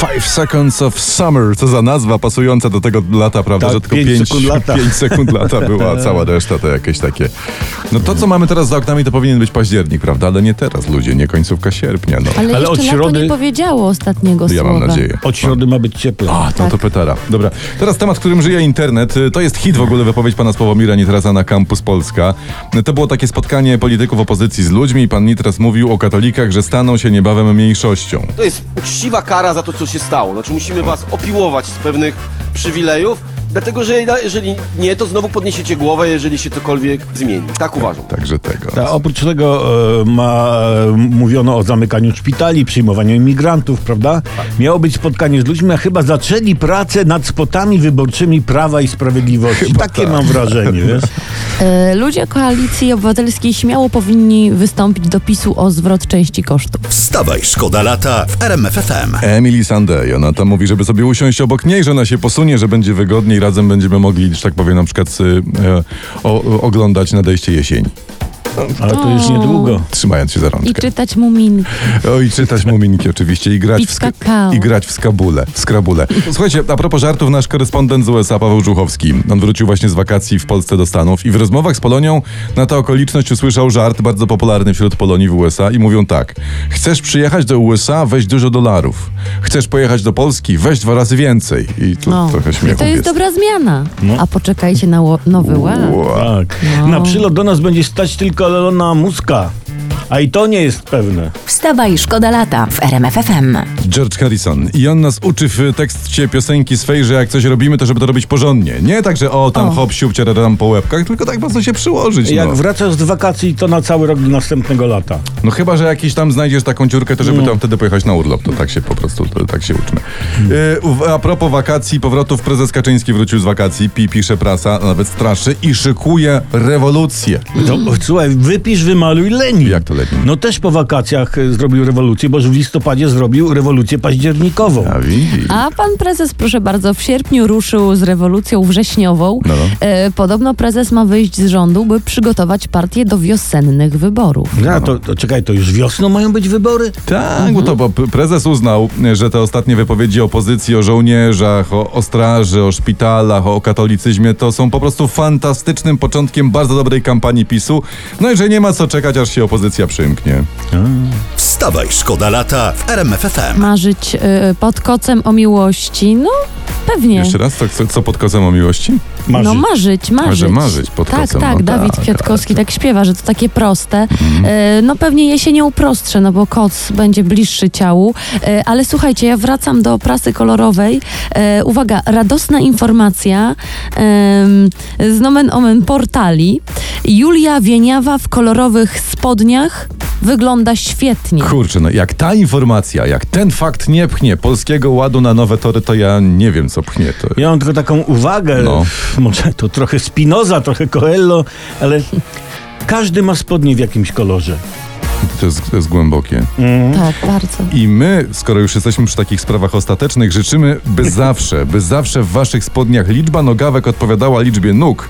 Five Seconds of Summer, co za nazwa pasująca do tego lata, prawda? Tak, że tylko pięć 5 sekund lata. sekund lata była, a cała reszta to jakieś takie. No to, co mamy teraz za oknami, to powinien być październik, prawda? Ale nie teraz, ludzie, nie końcówka sierpnia. No. Ale, Ale od środy- nie powiedziało ostatniego Ja słowa. mam nadzieję. Od środy ma być cieplej. A, no to Tak. petara. Dobra, teraz temat, którym żyje internet. Y, To jest hit w ogóle wypowiedź pana Sławomira Nitrasa na Campus Polska. Y, To było takie spotkanie polityków opozycji z ludźmi i pan Nitras mówił o katolikach, że staną się niebawem mniejszością. To jest uczciwa kara za to, co się stało. Znaczy musimy was opiłować z pewnych przywilejów, dlatego że jeżeli nie, to znowu podniesiecie głowę, jeżeli się cokolwiek zmieni. Tak uważam. Także tego. A oprócz tego e, ma, e, mówiono o zamykaniu szpitali, przyjmowaniu imigrantów, prawda? Miało być spotkanie z ludźmi, a chyba zaczęli pracę nad spotami wyborczymi Prawa i Sprawiedliwości. Takie mam wrażenie, wiesz? E, Ludzie koalicji obywatelskiej śmiało powinni wystąpić do PiSu o zwrot części kosztów. Wstawaj, szkoda lata w RMFFM. Emily Sandej, ona tam mówi, żeby sobie usiąść obok niej, że ona się posunie, że będzie wygodniej, razem będziemy mogli, że tak powiem, na przykład y, e, o, oglądać nadejście jesieni, Ale to już O. No. niedługo. trzymając się za I rączkę. czytać muminki. O, i czytać muminki oczywiście i grać, w, sk- kakao. i grać w skabule, w skrabule. Słuchajcie, a propos żartów, nasz korespondent z USA, Paweł Żuchowski, on wrócił właśnie z wakacji w Polsce do Stanów i w rozmowach z Polonią na tę okoliczność usłyszał żart bardzo popularny wśród Polonii w USA i mówią tak. Chcesz przyjechać do USA, weź dużo dolarów. Chcesz pojechać do Polski, weź dwa razy więcej. I tu No. trochę I śmiechu to jest dobra zmiana. A poczekajcie na ło- nowy ład. Tak. Na przylot do nas będzie stać tylko música de Dona Musca. A i to nie jest pewne. Wstawaj, szkoda lata w RMFFM. George Harrison. I on nas uczy w tekście piosenki swej, że jak coś robimy, to żeby to robić porządnie. Nie tak, że o, tam O. hop, siup, tam po łebkach, tylko tak po prostu się przyłożyć. Jak no. wracasz z wakacji, to na cały rok do następnego lata. no chyba, że jakiś tam znajdziesz taką dziurkę, to żeby tam wtedy pojechać na urlop. To tak się po prostu, to, tak się uczmy. A propos wakacji, powrotów, prezes Kaczyński wrócił z wakacji, pi, pisze prasa, nawet straszy i szykuje rewolucję. To, słuchaj, wypisz, wymaluj Lenin. Jak to Lenin? No też po wakacjach e, zrobił rewolucję, bo w listopadzie zrobił rewolucję październikową. A widzisz. A pan prezes, proszę bardzo, w sierpniu ruszył z rewolucją wrześniową. No, no. E, podobno prezes ma wyjść z rządu, by przygotować partię do wiosennych wyborów. Ja, to, to czekaj, to już wiosną mają być wybory? Tak, bo to bo prezes uznał, że te ostatnie wypowiedzi opozycji o żołnierzach, o, o straży, o szpitalach, o katolicyzmie to są po prostu fantastycznym początkiem bardzo dobrej kampanii PiSu. No i że nie ma co czekać, aż się opozycja przymknie. Wstawaj, szkoda lata w RMFFM. Marzyć e, pod kocem o miłości, no pewnie. Jeszcze raz, co, co, co pod kozem o miłości? Marzyć. No marzyć, marzyć. że marzyć pod Tak, kocem, tak, no Dawid tak, Kwiatkowski tak. tak śpiewa, że to takie proste. E, no pewnie jesienią prostsze, no bo koc będzie bliższy ciału. E, ale słuchajcie, ja wracam do prasy kolorowej. E, uwaga, radosna informacja z nomen omen portali. Julia Wieniawa w kolorowych spodniach wygląda świetnie. Kurczę, no jak ta informacja, jak ten fakt nie pchnie polskiego ładu na nowe tory, to ja nie wiem, co pchnie. To... Ja mam tylko taką uwagę, No. Może to trochę Spinoza, trochę Coelho, ale każdy ma spodnie w jakimś kolorze. To jest, to jest głębokie. Tak, bardzo. I my, skoro już jesteśmy przy takich sprawach ostatecznych, życzymy, by zawsze, by zawsze w waszych spodniach liczba nogawek odpowiadała liczbie nóg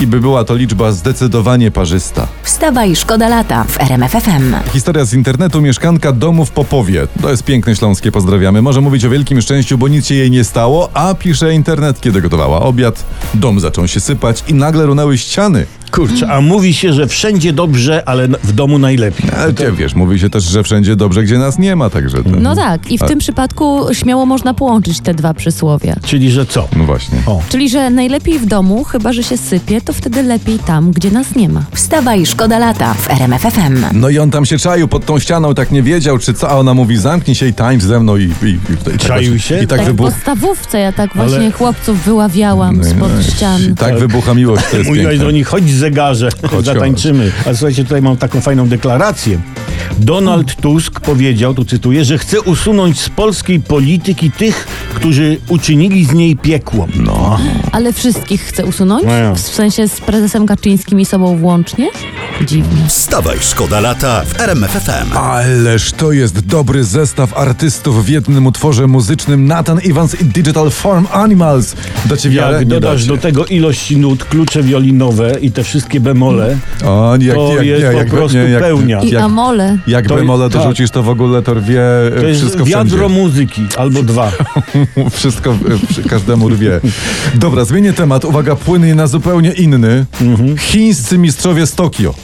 i by była to liczba zdecydowanie parzysta. Wstawaj, szkoda lata w RMFFM. Historia z internetu, mieszkanka domu w Popowie. To jest piękne śląskie, pozdrawiamy. Może mówić o wielkim szczęściu, bo nic się jej nie stało, a pisze internet, kiedy gotowała obiad, dom zaczął się sypać i nagle runęły ściany. Kurczę, a mówi się, że wszędzie dobrze, ale w domu najlepiej. Ale ty wiesz, mówi się też, że wszędzie dobrze, gdzie nas nie ma, także... To... No tak, i w A- tym przypadku śmiało można połączyć te dwa przysłowia. Czyli, że co? No właśnie. O. Czyli, że najlepiej w domu, chyba że się sypie, to wtedy lepiej tam, gdzie nas nie ma. Wstawaj, szkoda lata w RMFFM. No i on tam się czaił pod tą ścianą, tak nie wiedział, czy co, a ona mówi, zamknij się i tańcz ze mną i... i, i, i tak Czaił właśnie- się? I tak Tak w wybuch... podstawówce ja tak Ale- właśnie chłopców wyławiałam spod ścian. I tak wybucha miłość, to jest Mówiłaś piękne. do nich, chodź zegarze, chodź. zatańczymy. A słuchajcie, tutaj mam taką fajną deklarację. Donald Tusk powiedział, tu cytuję, że chce usunąć z polskiej polityki tych, którzy uczynili z niej piekło. No. Ale wszystkich chce usunąć? No ja. W sensie z prezesem Kaczyńskim i sobą włącznie? Dziwne. Wstawaj, szkoda lata w RMF FM. Ależ to jest dobry zestaw artystów w jednym utworze muzycznym. Nathan Evans i Digital Farm Animals. Dacie wiarę? Jak Nie dodasz dacie. do tego ilość nut, klucze wiolinowe i te wszystkie bemole, O, nie, jak, to jak, jest nie, po jak, prostu nie, jak, pełnia. I Jak, Amole. jak To- bemole tak. dorzucisz, to w ogóle to rwie to jest wszystko wiadro wszędzie. muzyki, albo dwa. Wszystko każdemu rwie. Dobra, zmienię temat. Uwaga, płynie na zupełnie inny. Chińscy mistrzowie z Tokio.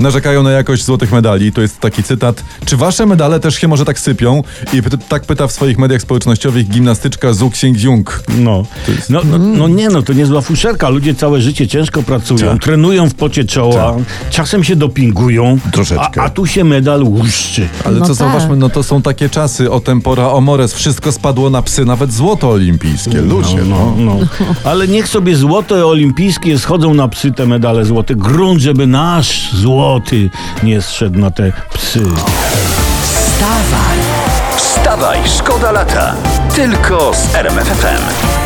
Narzekają na jakość złotych medali. To jest taki cytat. Czy wasze medale też się może tak sypią? I py- tak pyta w swoich mediach społecznościowych gimnastyczka Zhu Xiangjung. No. No, no, no nie, no to niezła fuszerka. Ludzie całe życie ciężko pracują, Tak. trenują w pocie czoła, czasem się dopingują, Troszeczkę. A, a tu się medal łuszczy. Ale No co tak. zauważmy, no to są takie czasy o tempora, o mores. Wszystko spadło na psy, nawet złoto olimpijskie. Ludzie, no. No, no. Ale niech sobie złote olimpijskie schodzą na psy te medale złote. Grunt, żeby nasz złoty nie zszedł na te psy. Wstawaj, szkoda lata. Tylko z RMF FM.